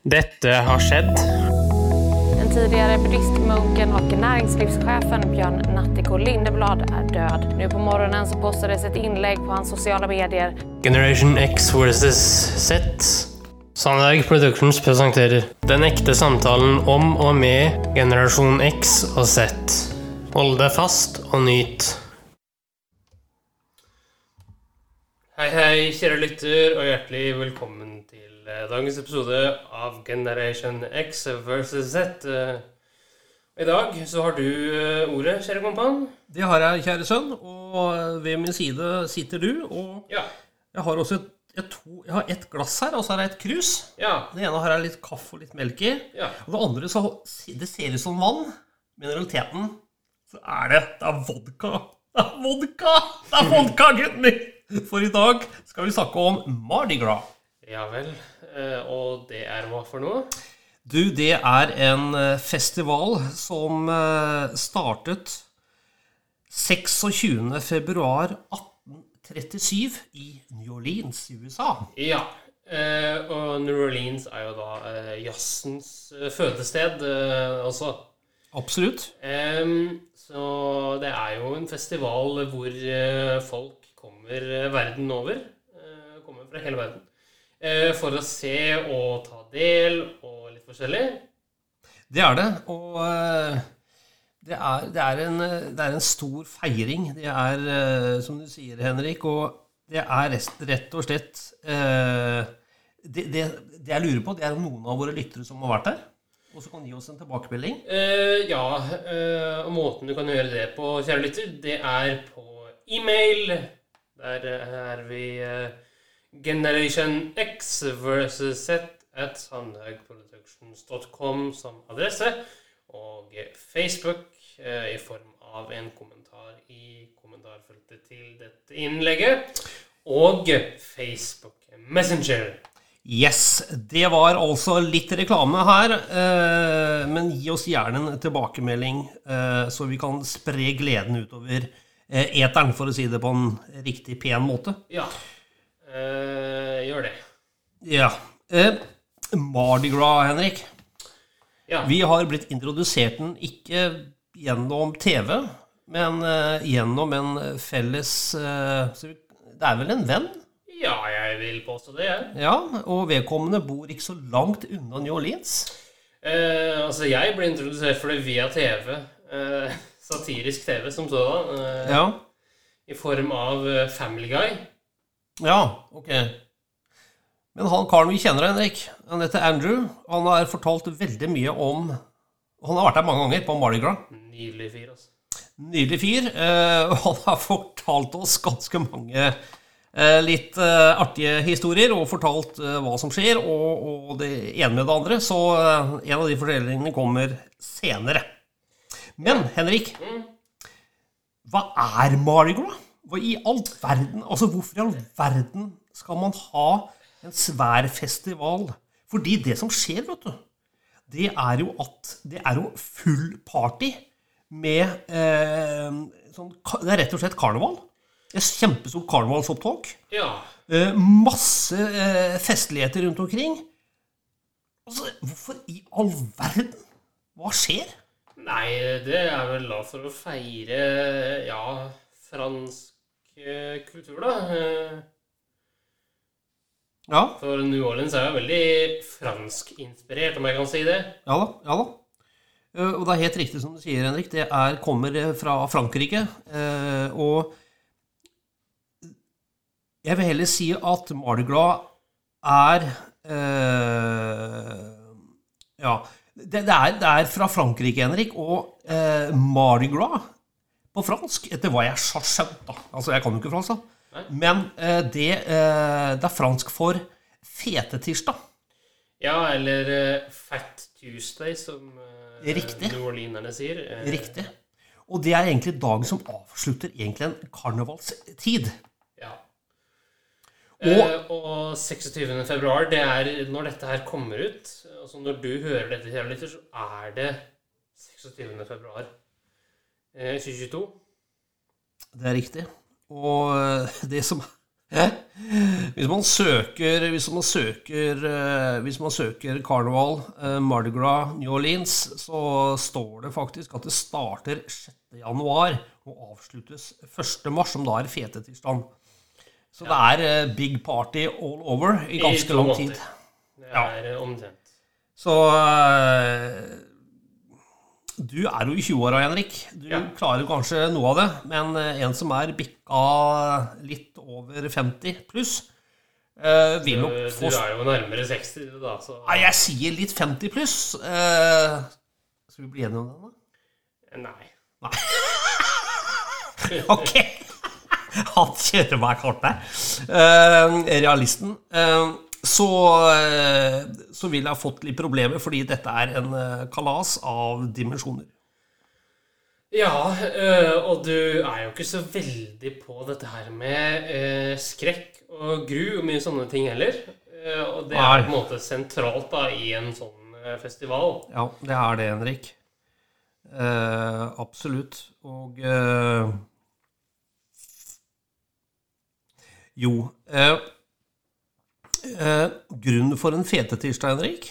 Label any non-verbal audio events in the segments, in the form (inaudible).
Dette har skjedd. Den tidligere buddhistmunken og næringslivssjefen Bjørn Nattiko Lindeblad er død. Nå på morgenen så postades et innlegg på hans sosiale medier Generation X versus Z. Sandberg Productions presenterer Den ekte samtalen om og med generasjon X og Z. Hold deg fast og nyt. Hei, hei, kjære lytter, og hjertelig velkommen dagens episode av Generation X versus Z. Eh, I dag så har du eh, ordet, kjære kompan. Det har jeg, kjære sønn, og ved min side sitter du. Og Ja. jeg har også et, et, to, jeg har et glass her, og så har jeg et krus. Ja. Det ene har jeg litt kaffe og litt melk i. Ja. Og det andre så det ser ut som vann, men i realiteten så er det Det er vodka. Det er vodka! Det er vodka, gutten min! For i dag skal vi snakke om Mardi Gras. Ja vel. Eh, Og det er hva for noe? Du, det er en eh, festival som eh, startet 26. februar 1837 i New Orleans i USA. Ja. Og New Orleans er jo da jazzens fødested også. Absolutt. Så det er jo en festival hvor folk kommer verden over. kommer fra hele verden. Eh, for å se og ta del og litt forskjellig. Det er det. Og eh, det er, det, er en, eh, det er en stor feiring. Det er, som du sier, Henrik, og det er rett, og slett det, det, jeg lurer på, det er om noen av våre lyttere som har vært der, og så kan gi oss en tilbakemelding. Uh, ja, Uh, og måten du kan gjøre det på, kjære lytter, det er på e-mail. Der er vi eh, Generation X versus Z at sandhagproductions.com som adresse. Og Facebook eh, i form av en kommentar i kommentarfeltet til dette innlegget. Og Facebook Messenger. Yes, det var altså litt reklame her, eh, men gi oss gjerne en tilbakemelding, eh, så vi kan spre gleden utover eh, eteren, for å si det på en riktig pen måte. Ja, eh, gjør det. Ja. Eh, Mardi Gras, Henrik. Ja. Vi har blitt introdusert den ikke gjennom TV, men eh, gjennom en felles eh, Det er vel en venn? ja, jeg vil påstå det, jeg. Ja, og vedkommende bor ikke så langt unna New Orleans. Eh, altså, jeg ble introdusert for det via TV. Eh, satirisk TV som sådan. Eh, Ja. I form av Family Guy. Ja, ok. Men han karen vi kjenner, Henrik, han heter Andrew. Han har fortalt veldig mye om Han har vært der mange ganger, på Mardi Gras. Nydelig fyr, altså. Nydelig fyr. eh, og han har fortalt oss ganske mange eh, litt eh, artige historier, og fortalt hva som skjer, og, og det ene med det andre. Så en av de fortellingene kommer senere. Men Henrik, hva er Mardi Gras? Hva i all verden Altså, hvorfor i all verden skal man ha en svær festival? Fordi det som skjer, vet du, det er jo at det er jo full party med eh, sånn, Det er rett og slett karneval. Et kjempestort karnevalsopptog. Ja. Eh, masse eh, festligheter rundt omkring. Altså, hvorfor i all verden? Hva skjer? Nei, det er vel da for å feire ja, fransk eh, kultur, da. Eh, Ja, For New Orleans er jo veldig franskinspirert, om jeg kan si det. ja da. ja da. Eh, Og det er helt riktig som du sier, Henrik. Det er, kommer fra Frankrike. Og jeg vil heller si at Mardi Gras er Ja. Det, det, er, det er fra Frankrike, Henrik. Og Mardi Gras på fransk, etter hva jeg har skjønt da. Altså, jeg kan jo ikke fransk, da. Men eh, det, eh, det er fransk for fetetirsdag. Ja, eller eh, Fat Tuesday, som eh, Riktig. New Orleanerne sier. Eh, Riktig. Og det er egentlig dagen som avslutter egentlig en karnevalstid. Ja. Og- eh, og 26. februar, det er når dette her kommer ut. Altså når du hører dette, kjære lytter, så er det 26. februar 2022. Det er riktig. Og eh, det som, Hvis man søker Hvis man søker, eh, hvis man søker Carnival, eh, Mardi Gras, New Orleans, så står det faktisk at det starter 6. januar og avsluttes 1. mars, som da er fetetirsdag. Så det er eh, big party all over i ganske I lang tid. Det er eh, omtrent. Så eh, du er jo i 20-åra, Henrik. Du Ja. klarer kanskje noe av det. Men eh, en som er bikka litt over 50 pluss, eh, vil nok få du er jo nærmere 60, du, da, så Nei, jeg sier litt 50 pluss. Eh, skal vi bli enige om det, da? Nei. Nei. (laughs) Ok! Han kjører meg kort der. Eh, realisten. Eh, så, eh, så vil jeg ha fått litt problemer, fordi dette er en eh, kalas av dimensjoner. Ja, øh, og du er jo ikke så veldig på dette her med skrekk og gru og mye sånne ting heller. Eh, og det er på en måte sentralt da i en sånn festival. Ja, det er det, Henrik. Eh, absolutt. Og eh, Jo eh, eh, grunn for en fete tirsdag, Henrik?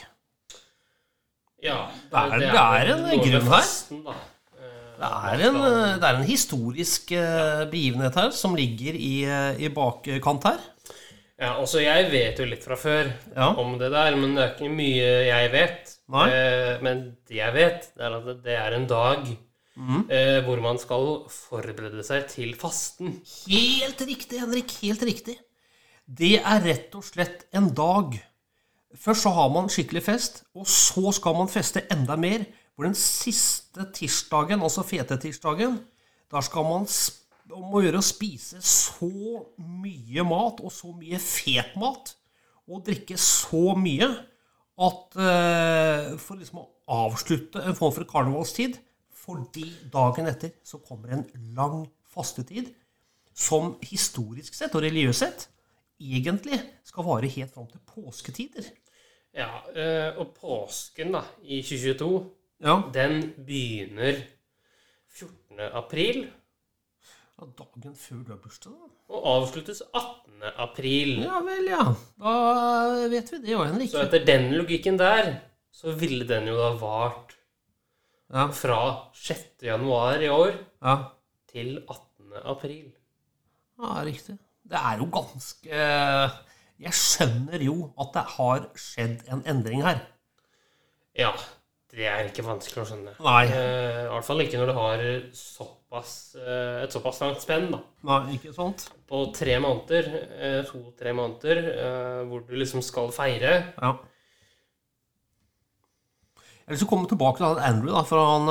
Ja, Det er- det er en grunn her. Eh, Det er en, eh, det er en historisk eh, begivenhet her som ligger i, eh, i bakkant her. Ja, også jeg vet jo litt fra før Ja. om det der, men det er ikke mye jeg vet. Eh, men det jeg vet, det er at det- det er en dag mm. eh, hvor man skal forberede seg til fasten. Helt riktig, Henrik. Helt riktig. Det er rett og slett en dag. Først så har man skikkelig fest, og så skal man feste enda mer. Hvor den siste tirsdagen, altså fetetirsdagen, der skal man om gjøre å spise så mye mat, og så mye fet mat, og drikke så mye at eh, For liksom å avslutte en form for karnevalstid, fordi dagen etter så kommer en lang fastetid som historisk sett og religiøst sett egentlig skal vare helt fram til påsketider. Ja, eh, og påsken da, i 2022, Ja, den begynner 14. april Dagen før du har bursdag, da. og avsluttes 18. april. Ja vel, ja. Da vet vi det òg, Henrik. Så etter den logikken der, så ville den jo da vart Ja, fra 6. januar i år ja. til 18. april. ja, riktig. Det er jo ganske Jeg skjønner jo at det har skjedd en endring her. Ja, det er ikke vanskelig å skjønne. Nei. Eh, I hvert fall ikke når du har såpass, eh, et såpass langt spenn da, Nei, ikke sant? på tre måneder, eh, to-tre måneder, eh, hvor du liksom skal feire. Ja. Jeg har lyst til å komme tilbake til Andrew, da, for han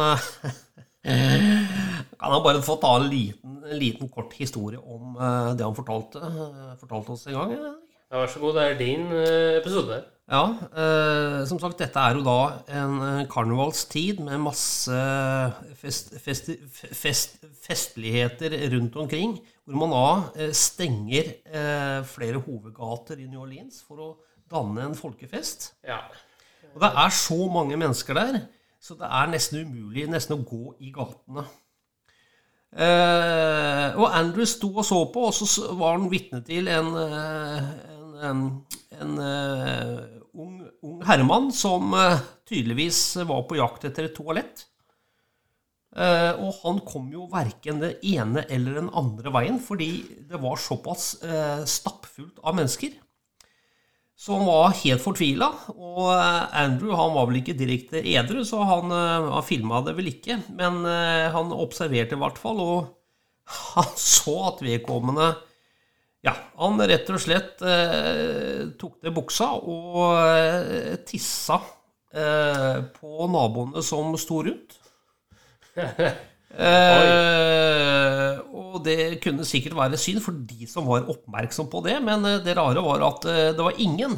eh, Kan han bare få ta en liten, liten kort historie om eh, det han fortalte, eh, fortalte oss en gang? Ja, vær så god, det er din eh, episode. Ja, eh, som sagt, dette er jo da en karnevalstid med masse fest, fest, fest, festligheter rundt omkring, hvor man da stenger flere hovedgater i New Orleans for å danne en folkefest. Ja. Og det er så mange mennesker der, så det er nesten umulig nesten å gå i gatene. Eh, og Andrew sto og så på, og så var han vitne til en, eh, en, en, en eh, ung, ung herremann som eh, tydeligvis var på jakt etter et toalett. Eh, og han kom jo verken det ene eller den andre veien, fordi det var såpass eh, stappfullt av mennesker. Han var helt fortvila. Og eh, Andrew han var vel ikke direkte edru, så han, eh, han filma det vel ikke. Men eh, han observerte i hvert fall, og (laughs) han så at vedkommende Ja, han rett og slett eh, tok ned buksa og eh, tissa eh, på naboene som sto rundt. (laughs) Eh, og det kunne sikkert være synd for de som var oppmerksom på det, men eh, det rare var at eh, det var ingen,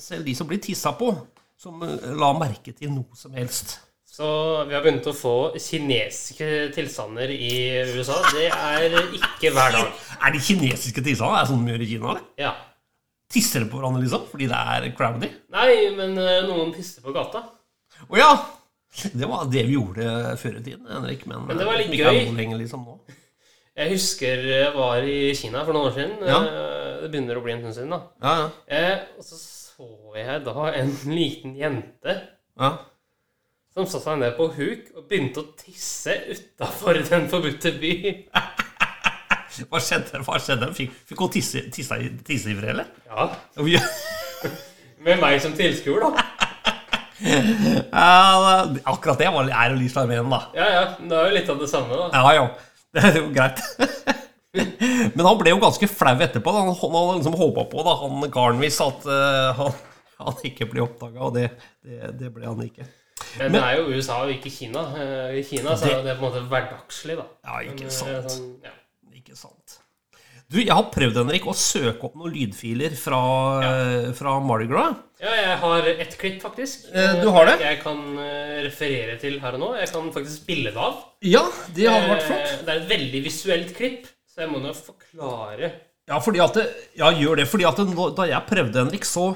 selv de som ble tissa på, som eh, la merke til noe som helst. Så vi har begynt å få kinesiske tilstander i USA. Det er ikke hver dag. (laughs) Er de kinesiske tilstander? Er det sånn de gjør i Kina? eller? Ja. Tisser de på hverandre, liksom? Fordi det er crowdy? Nei, men noen pisser på gata. Å ja! Det var det vi gjorde før i tiden, Henrik. Men, Men det var litt ikke er gøy. lenger liksom. Jeg husker jeg var i Kina for noen år siden. Ja. Eh, det begynner å bli en stund siden, da. Ja, ja. Eh, og så så jeg da en (laughs) liten jente ja. som satte seg ned på huk og begynte å tisse utafor (laughs) Den forbudte by. Hva skjedde? Hva skjedde? Fikk, fikk hun tisse, tisse, tisseivrig, eller? Ja, (laughs) Med meg som tilskuer, da. Ja, akkurat det var, er jo litt sjarmerende, da. Ja, ja. Det er jo litt av det samme, da. Ja, ja. (laughs) Det er jo greit. (laughs) Men han ble jo ganske flau etterpå. da. Han, hadde liksom håpa på, da, han Garnvis, at uh, han, han ikke ble oppdaga, og det, det, det ble han ikke. Men det er jo USA og ikke Kina. Eh, I Kina så er det på en måte hverdagslig, da. Ja, ikke Men, eh, sant. Sånn, ja. Ikke sant. Du, jeg har prøvd, Henrik, å søke opp noen lydfiler fra, ja. fra Mardi Gras. Ja, jeg har ett klipp, faktisk. Eh, du har det? Jeg kan eh, referere til her og nå. Jeg kan faktisk spille det av. Ja, det har vært flott. Eh, Det er et veldig visuelt klipp, så jeg må nå forklare. Ja, fordi at det, ja, gjør det. Fordi at det, da jeg prøvde, Henrik, så,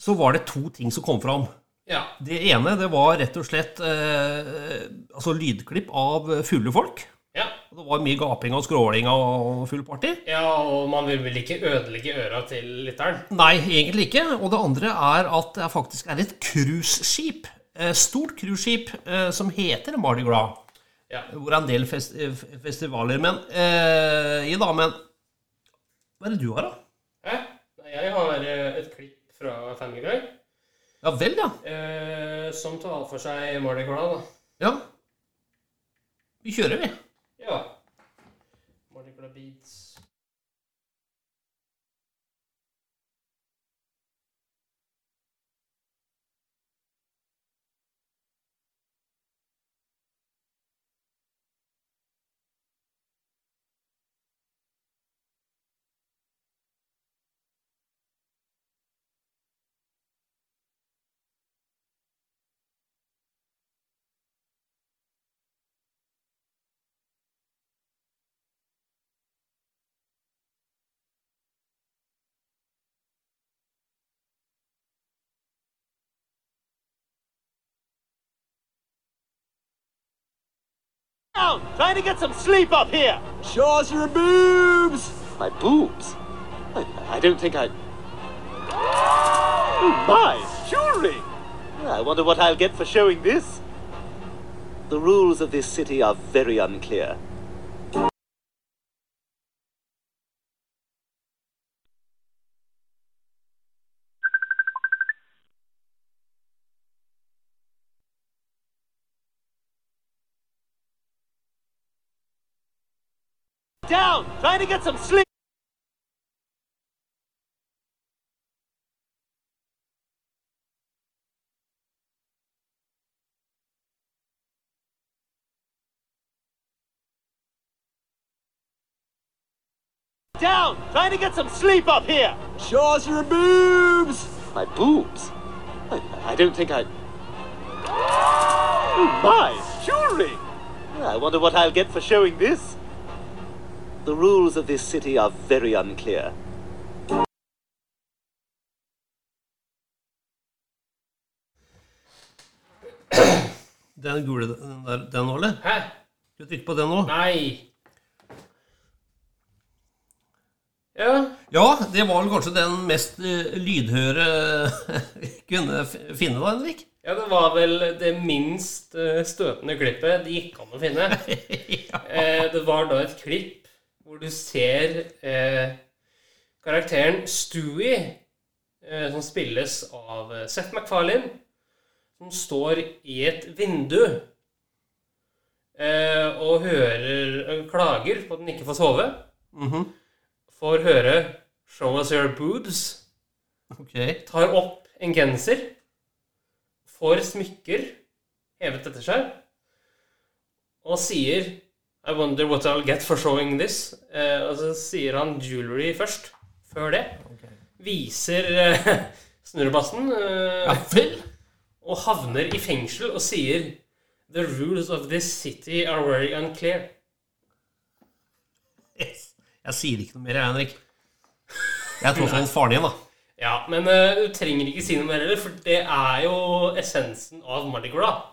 så var det to ting som kom fram. Ja. Det ene det var rett og slett eh, altså lydklipp av fulle folk. Ja. Det var mye gaping og skråling og full party. Ja, og man vil vel ikke ødelegge øra til lytteren? Nei, egentlig ikke. Og det andre er at det faktisk er et cruiseskip. eh, Stort cruiseskip eh, som heter Mardi Gras. Ja. Hvor er en del fest eh, festivaler. Men eh, i da, men Hva er det du har, da? Hæ? Jeg har et klipp fra Family Guy Ja vel, ja. eh, som tar for seg Mardi Gras, da. ja. Vi kjører, vi. Ja. Mardi Gras Beats. Down! Trying to get some sleep up here! Show us your boobs! My boobs? I, I don't think I... Oh my, jewelry! I wonder what I'll get for showing this. The rules of this city are very unclear. Down! Trying to get some sleep! Down! Trying to get some sleep up here! Show us your boobs! My boobs? I, I don't think I... Oh my, jewelry! I wonder what I'll get for showing this. The rules of this city are very unclear. Den gule den der, den nå, eller? Hæ? Skal du trykke på den nå? Nei. Ja. Ja, det var vel kanskje den mest eh, lydhøre vi (laughs) kunne finne da, Henrik? ja, det var vel det minst eh, støtende klippet det gikk an å finne. (laughs) ja. det var da et klipp hvor du ser eh, karakteren Stewie, eh, som spilles av eh, Seth MacFarlane, som står i et vindu eh, og hører eh, klager på at den ikke får sove. Mhm. Får høre 'Show us your boobs'. Okay. tar opp en genser, får smykker hevet etter seg, og sier I wonder what I'll get for showing this. Uh, og så sier han jewelry først, før det. Viser uh, (laughs) snurrebassen, Uh, Ja og havner i fengsel og sier The rules of this city are very unclear. Yes. Jeg sier ikke noe mer, jeg, Henrik. Jeg er tross alt (laughs) faren din, da. Ja, men uh, du trenger ikke si noe mer heller, for det er jo essensen av Mardi Gras.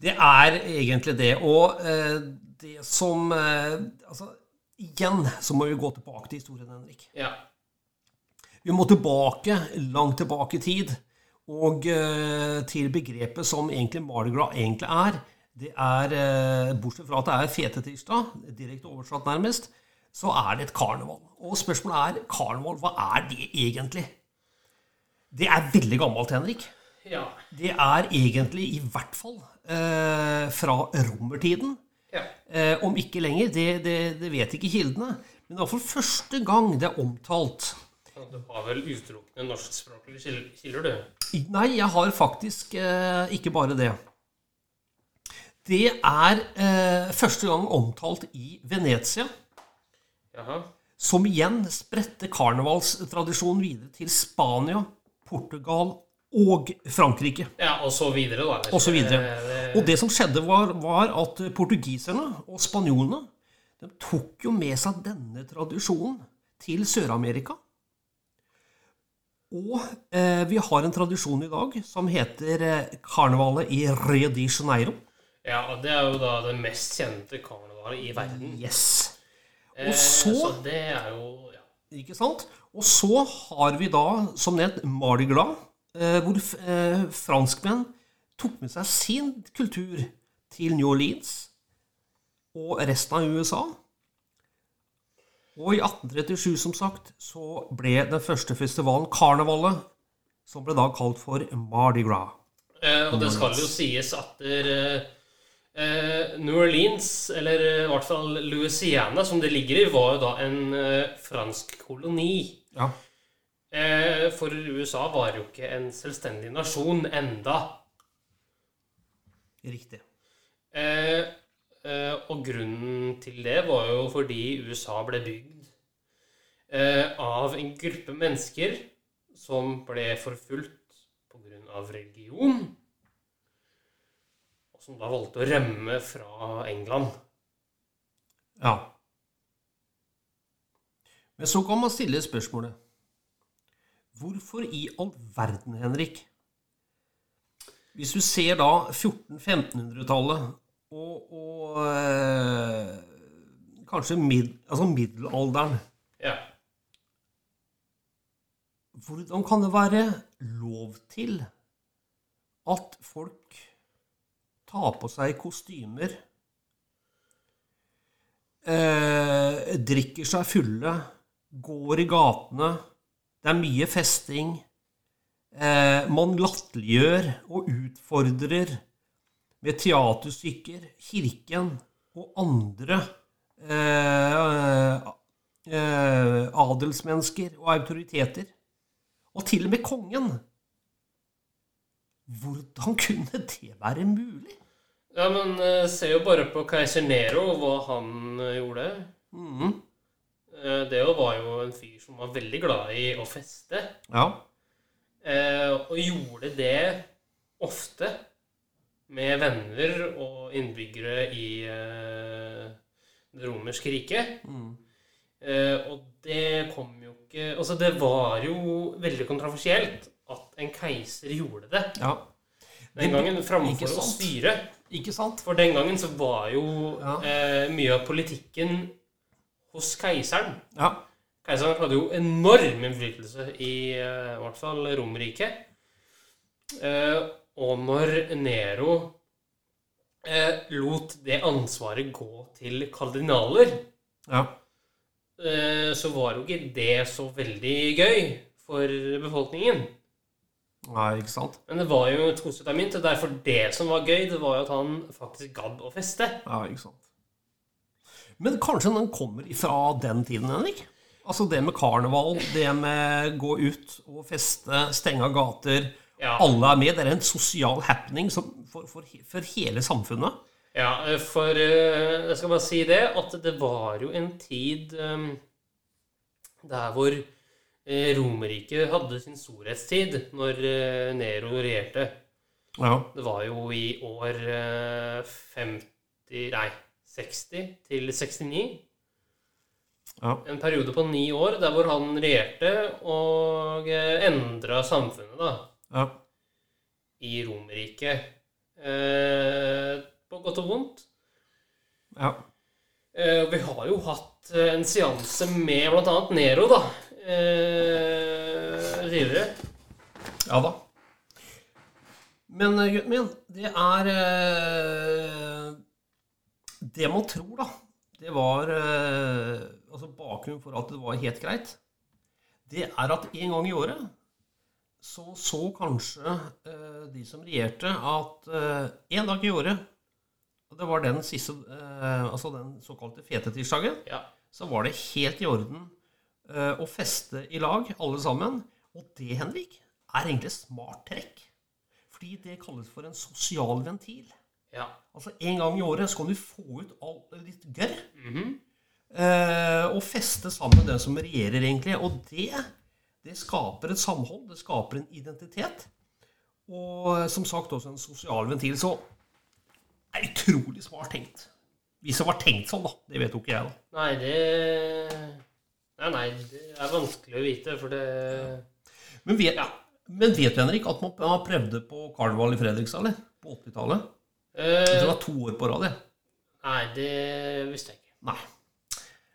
Det er egentlig det. Og det som eh, Altså, igjen så må vi gå tilbake til historien, Henrik. Ja. Vi må tilbake, langt tilbake i tid, og eh, til begrepet som egentlig Mardi Gras egentlig er. Det er, eh, Bortsett fra at det er fetetirsdag, direkte oversatt nærmest, så er det et karneval. Og spørsmålet er karneval, hva er det egentlig? Det er veldig gammelt, Henrik. Ja. Det er egentlig i hvert fall eh, fra romertiden. Eh, om ikke lenger, det, det, det vet ikke kildene. Men det er for første gang det er omtalt. Du har vel utelukkende norskspråklige kil- kilder, du? Nei, jeg har faktisk eh, ikke bare det. Det er eh, første gang omtalt i Venezia, Jaha. som igjen spredte karnevalstradisjonen videre til Spania, Portugal og Frankrike. Ja, og så videre, da. Og så videre. Eh, Og det som skjedde, var, var at portugiserne og spanjolene de tok jo med seg denne tradisjonen til Sør-Amerika. Og eh, vi har en tradisjon i dag som heter eh, karnevalet i Rio de Janeiro. Ja, og det er jo da det mest kjente karnevalet i verden. Yes. Eh, Og så, så det er jo ja. ikke sant? Og så har vi da, som nevnt, Mardi Gras, eh, hvor eh, franskmenn tok med seg sin kultur til New Orleans og resten av USA. Og i 1837, som sagt, så ble den første festivalen, karnevalet, som ble da kalt for Mardi Gras. Eh, og det skal jo sies at der, eh, eh, New Orleans, eller eh, i hvert fall Louisiana, som det ligger i, var jo da en eh, fransk koloni. Ja. Eh, for USA var jo ikke en selvstendig nasjon enda. Riktig. Eh, eh, og grunnen til det var jo fordi USA ble bygd eh, av en gruppe mennesker som ble forfulgt pga. religion, og som da valgte å rømme fra England. Ja. Men så kan man stille spørsmålet Hvorfor i all verden, Henrik? Hvis du ser da 1400-1500-tallet og, og øh, kanskje mid, altså middelalderen Ja. Hvordan kan det være lov til at folk tar på seg kostymer, øh, drikker seg fulle, går i gatene, det er mye festing, eh, man latterliggjør og utfordrer med teaterstykker kirken og andre eh, eh, adelsmennesker og autoriteter. Og til og med kongen. Hvordan kunne det være mulig? ja, men eh, se jo bare på keiser Nero, hva han eh, gjorde. Mhm. Eh, det var jo en fyr som var veldig glad i å feste. Ja. Eh, og gjorde det ofte med venner og innbyggere i eh, det romerske riket. Mm. Og det kom jo ikke Altså, det var jo veldig kontroversielt at en keiser gjorde det ja. den gangen, framfor å styre. Ikke sant? For den gangen så var jo Ja. eh, mye av politikken hos keiseren. Ja. Keiseren hadde jo enorm innflytelse i eh, i hvert fall Romerriket. Eh, og når Nero eh, lot det ansvaret gå til kardinaler, ja. eh, så var jo ikke det så veldig gøy for befolkningen. Nei, ikke sant? Men det var jo mynt, og derfor det som var gøy, det var jo at han faktisk gadd å feste. Ja, ikke sant. Men kanskje den kommer ifra den tiden, Henrik? Altså det med karneval, det med gå ut og feste, stenge av gater. Ja. Alle er med. Det er en sosial happening som, for, for, for hele samfunnet. Ja, for eh, jeg skal bare si det, at det var jo en tid um, der hvor Romerike hadde sin storhetstid når eh, Nero regjerte. Ja. Det var jo i år eh, 50 Nei, 60 til 69. Ja. En periode på ni år der hvor han regjerte og eh, endra samfunnet da, ja. i Romerriket. Eh, på godt og vondt. ja. Eh, Vi har jo hatt eh, en seanse med bl.a. Nero, da. eh, Tidligere. Ja da. Men eh, gutten min, det er eh, Det man tror, da, det var eh, Altså bakgrunnen for at det var helt greit, det er at en gang i året så så kanskje eh, de som regjerte, at en dag i året og det var den siste eh, Altså den såkalte fetetirsdagen Ja. så var det helt i orden eh, å feste i lag, alle sammen. Og det, Henrik, er egentlig smart trekk. Fordi det kalles for en sosial ventil. Ja. Altså En gang i året så kan du få ut alt ditt gørr. eh, og feste sammen den som regjerer, egentlig. Og det, det skaper et samhold. Det skaper en identitet. Og som sagt også en sosial ventil. Så det er utrolig smart tenkt. Hvis det var tenkt sånn, da. Det vet jo ikke jeg, da. Nei, det Nei, nei, det er vanskelig å vite, for det Men vet, men vet du, Henrik, at man, man prøvde på karneval i Fredrikstad, eller? På 80-tallet? Det eh, var to år på rad, jeg. Nei, det visste jeg ikke. Nei.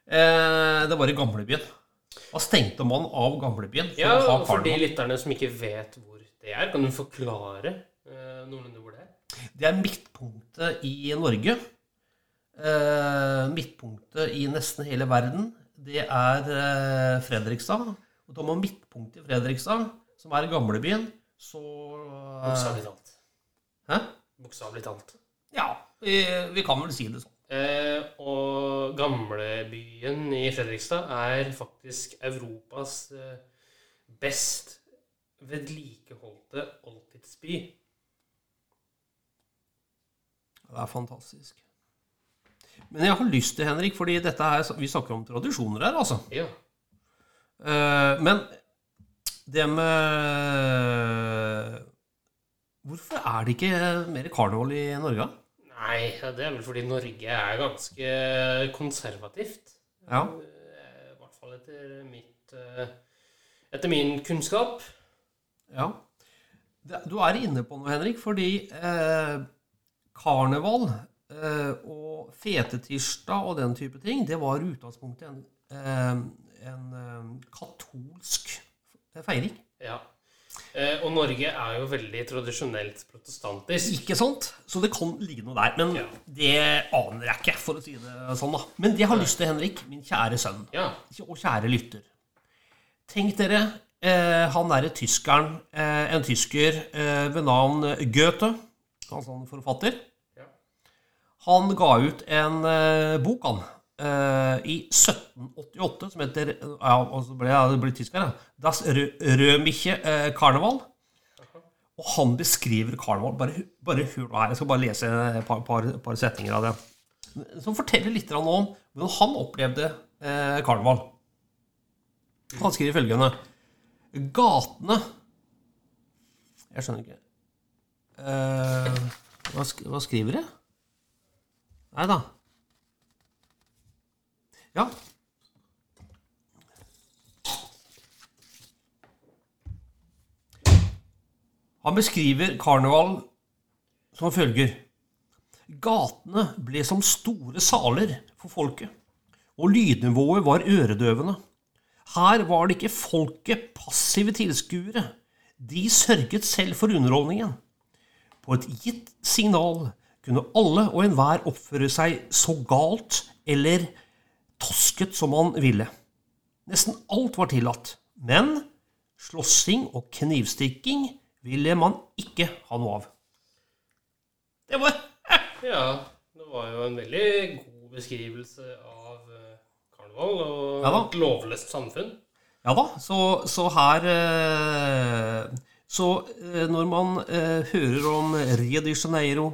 Eh, det var i gamlebyen. Da stengte man av gamlebyen for Ja, ha For de lytterne som ikke vet hvor det er, kan du forklare eh, noenlunde hvor det er? Det er midtpunktet i Norge. Eh, midtpunktet i nesten hele verden. Det er eh, Fredrikstad. Og da man midtpunktet i Fredrikstad, som er gamlebyen, så eh, Bokstavelig talt. Hæ? Bokstavelig talt. Ja, vi, vi kan vel si det sånn. Eh, og gamlebyen i Fredrikstad er faktisk Europas eh, best vedlikeholdte oldtidsby. Det er fantastisk. Men jeg har lyst til, Henrik, fordi dette her, vi snakker om tradisjoner her, altså. Ja. Eh, men det med Hvorfor er det ikke mer karneval i Norge? Nei, det er vel fordi Norge er ganske konservativt. Ja. Eh, I hvert fall etter mitt eh, Etter min kunnskap. Ja. Du er inne på noe, Henrik, fordi eh, karneval eh, og fetetirsdag og den type ting, det var i utgangspunktet en, eh, en eh, katolsk feiring. Ja. Eh, og Norge er jo veldig tradisjonelt protestantisk. Ikke sant? Så det kan ligge noe der. Men Ja. det aner jeg ikke, for å si det sånn. da. Men det jeg har lyst til, Henrik, min kjære sønn Ja. og kjære lytter Tenk dere eh, han derre tyskeren, eh, en tysker eh, ved navn Goethe, altså en forfatter. Ja. Han ga ut en eh, bok, han, eh, i 1788 som heter Ja, og ble ble tysker, ja. Das Rømiche Römische eh, Karneval. Og han beskriver karneval. Bare hør nå her. Jeg skal bare lese et par, par, par setninger av det. Som forteller litt om hvordan han opplevde eh, karneval. Han skriver følgende Gatene Jeg skjønner ikke eh, hva, sk hva skriver jeg? Nei da. Ja. Han beskriver karneval som følger. Gatene ble som store saler for folket, og lydnivået var øredøvende. Her var det ikke folket passive tilskuere. De sørget selv for underholdningen. På et gitt signal kunne alle og enhver oppføre seg så galt eller tosket som man ville. Nesten alt var tillatt, men slåssing og knivstikking ville man ikke ha noe av. Det var (laughs) ja. Det var jo en veldig god beskrivelse av eh, karneval og Ja et lovløst samfunn. Ja da, så, så her eh, Så eh, når man hører om Rio de Janeiro,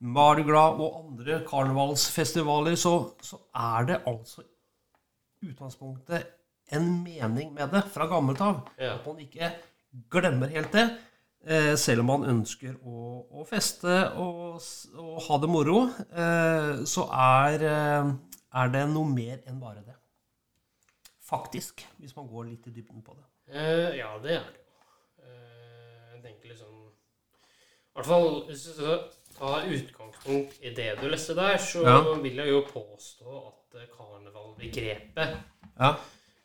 Mardi Gras og andre karnevalsfestivaler, så, så er det altså utgangspunktet en mening med det fra gammelt av. Ja. At man ikke glemmer helt det. Eh, selv om man ønsker å, å feste og, og ha det moro, eh, så er, eh, er det noe mer enn bare det. Faktisk, hvis man går litt i dybden på det. Eh, ja, det er det jo. Jeg tenker liksom I hvert fall ta utgangspunkt i det du leste der, så Ja. vil jeg jo påstå at eh, karnevalbegrepet Ja.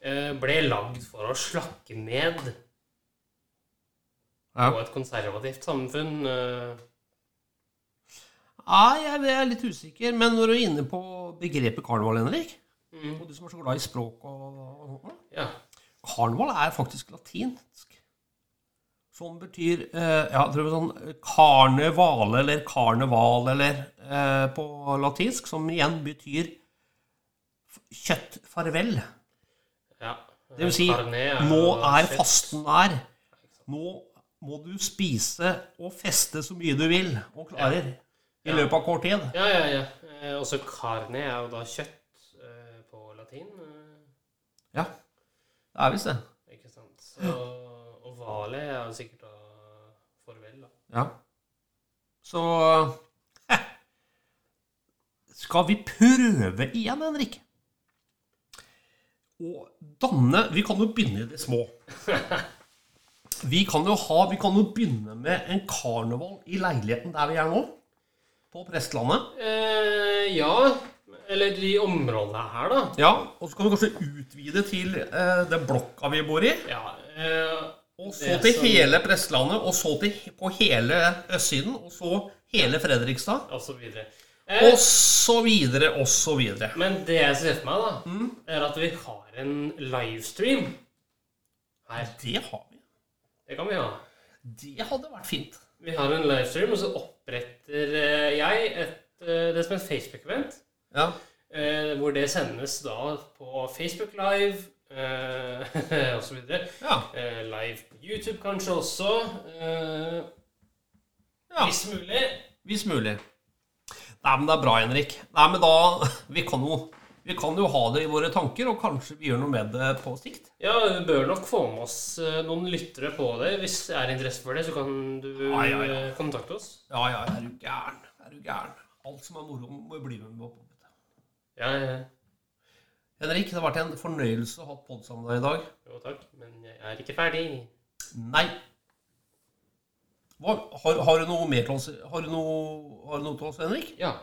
eh, ble lagd for å slakke ned Ja. på et konservativt samfunn. eh. Ja, jeg er litt usikker, men når du er inne på begrepet karneval, Henrik, Mm. og du som er så glad i språk og, og sånt, Ja. Karneval er faktisk latinsk. Som betyr eh, ja, sånn karnevale eller karneval eller eh, på latinsk, som igjen betyr kjøttfarvel. ja. Det vil si, nå er fasten her, Nå må du spise og feste så mye du vil og klarer i løpet av kort tid. Ja, ja, ja. Eh, også carne er jo da kjøtt eh, på latin. eh, Ja, det er visst det. ikke sant? Så, og vale er jo sikkert da farvel, da. Ja. Så eh, (laughs) Skal vi prøve igjen, Henrik? Å danne Vi kan jo begynne i det små. (laughs) Vi kan jo ha Vi kan jo begynne med en karneval i leiligheten der vi er nå. På Prestlandet. Eh, ja. Eller de områdene her, da. Ja, Og så kan vi kanskje utvide til eh, den blokka vi bor i. Ja. Eh, Og så til som- hele Prestlandet, og så til, på hele østsiden, og så hele Fredrikstad. og så videre. Og Eh, så videre, og så videre. men det jeg ser for meg, da, Mm. er at vi har en livestream her. Det har vi. Det kan vi ha. Det hadde vært fint. Vi har en livestream, og så oppretter eh, jeg et, eh, det som er en Facebook-event. Ja. Eh, hvor det sendes da på Facebook Live eh, (laughs) og så videre. Ja. Eh, live på YouTube kanskje også. Eh, ja. Hvis mulig. Hvis mulig. Nei, men det er bra, Henrik. Nei, men da (laughs) Vi kan jo vi kan jo ha det i våre tanker, og kanskje vi gjør noe med det på sikt. Ja, vi bør nok få med oss eh, noen lyttere på det. Hvis det er interesse for det, så kan du Ja, ja, ja. eh, kontakte oss. Ja, ja, er du gæren? Er du gæren? Alt som er moro, må jo bli med på. Ja, ja. Henrik, det har vært en fornøyelse å ha podd sammen med deg i dag. Jo, takk. Men jeg er ikke ferdig. Nei. Hva, har, har du noe mer til oss, har du noe, har du noe til oss, Henrik? Ja.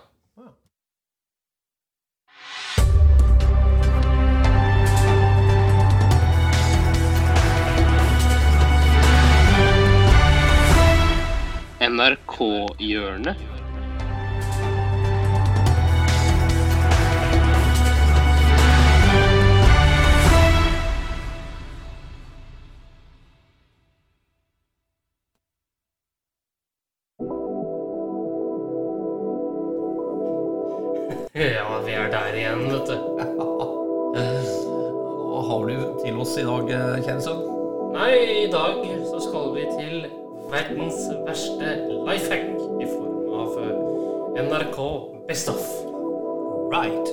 NRK-hjørnet. Ja, vi er der igjen, vet du. (laughs) Hva har du til oss i dag, eh. Nei, i dag så skal vi til verdens verste life hack i form av eh, NRK Best of. Right.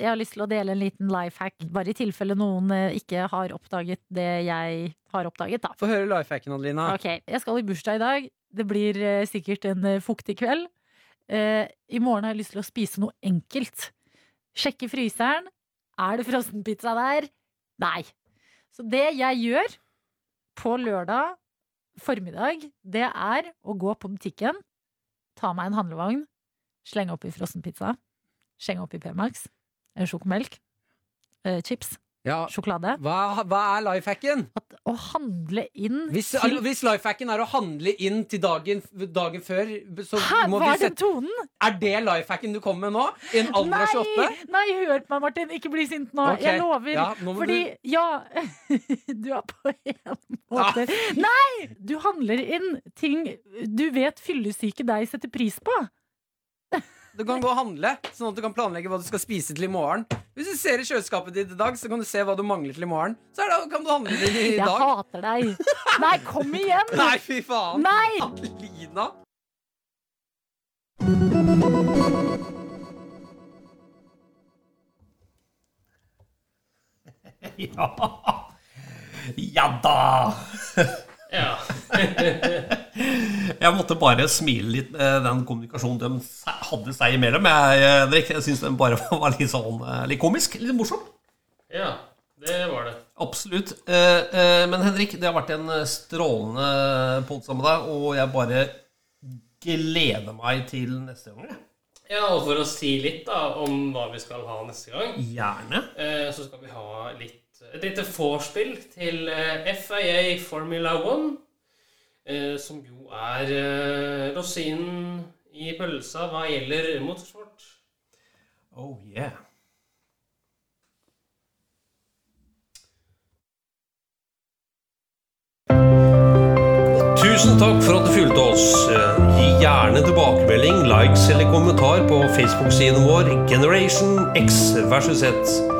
Jeg har lyst til å dele en liten life hack, bare i tilfelle noen eh, ikke har oppdaget det jeg har oppdaget. da. Få høre lifehacken, Adelina. Ok, Jeg skal i bursdag i dag. Det blir eh, sikkert en eh, fuktig kveld. Eh, I morgen har jeg lyst til å spise noe enkelt. Sjekke fryseren. Er det frossenpizza der? Nei. Så det jeg gjør på lørdag formiddag, det er å gå på butikken, ta meg en handlevogn, slenge oppi frossenpizza, slenge oppi P-Max, sjokomelk, chips, Ja, sjokolade. hva, hva er lifehacken? At å handle inn Hvis, til hvis lifehacken er å handle inn til dagen, dagen før, så Hæ, må vi sette tonen? Er det lifehacken du kommer med nå? I en alder av 28? Nei, hør på meg, Martin. Ikke bli sint nå. Okay. Jeg lover. ja, nå Fordi du... ja (laughs) Du er på en måte Nei! Du handler inn ting du vet fyllesyke deg setter pris på. Du kan gå og handle, sånn at du kan planlegge hva du skal spise til i morgen. Hvis du ser i kjøleskapet ditt i dag, så kan du se hva du mangler til i morgen. Så er det, kan du handle det i Jeg hater deg. Nei, kom igjen! (laughs) Nei, fy faen! Nei! Adelina! (laughs) Ja. Ja da! (laughs) Ja. (laughs) Jeg måtte bare smile litt med den kommunikasjonen de hadde seg imellom. Jeg, jeg, jeg syns den bare (laughs) var litt sånn eh, litt komisk. Litt morsom. ja, det var det. Absolutt. Eh, eh, men Henrik, det har vært en eh, strålende pod sammen med deg, og jeg bare gleder meg til neste gang. Ja, og for å si litt da om hva vi skal ha neste gang, Gjerne. eh, så skal vi ha litt, et lite vorspiel til eh, FIA Formula 1, eh, som jo er eh, rosinen i pølsa hva gjelder motorsport. Oh yeah. Tusen takk for at du fulgte oss. Gi gjerne tilbakemelding, likes eller kommentar på Facebook-siden vår Generation X versus Z.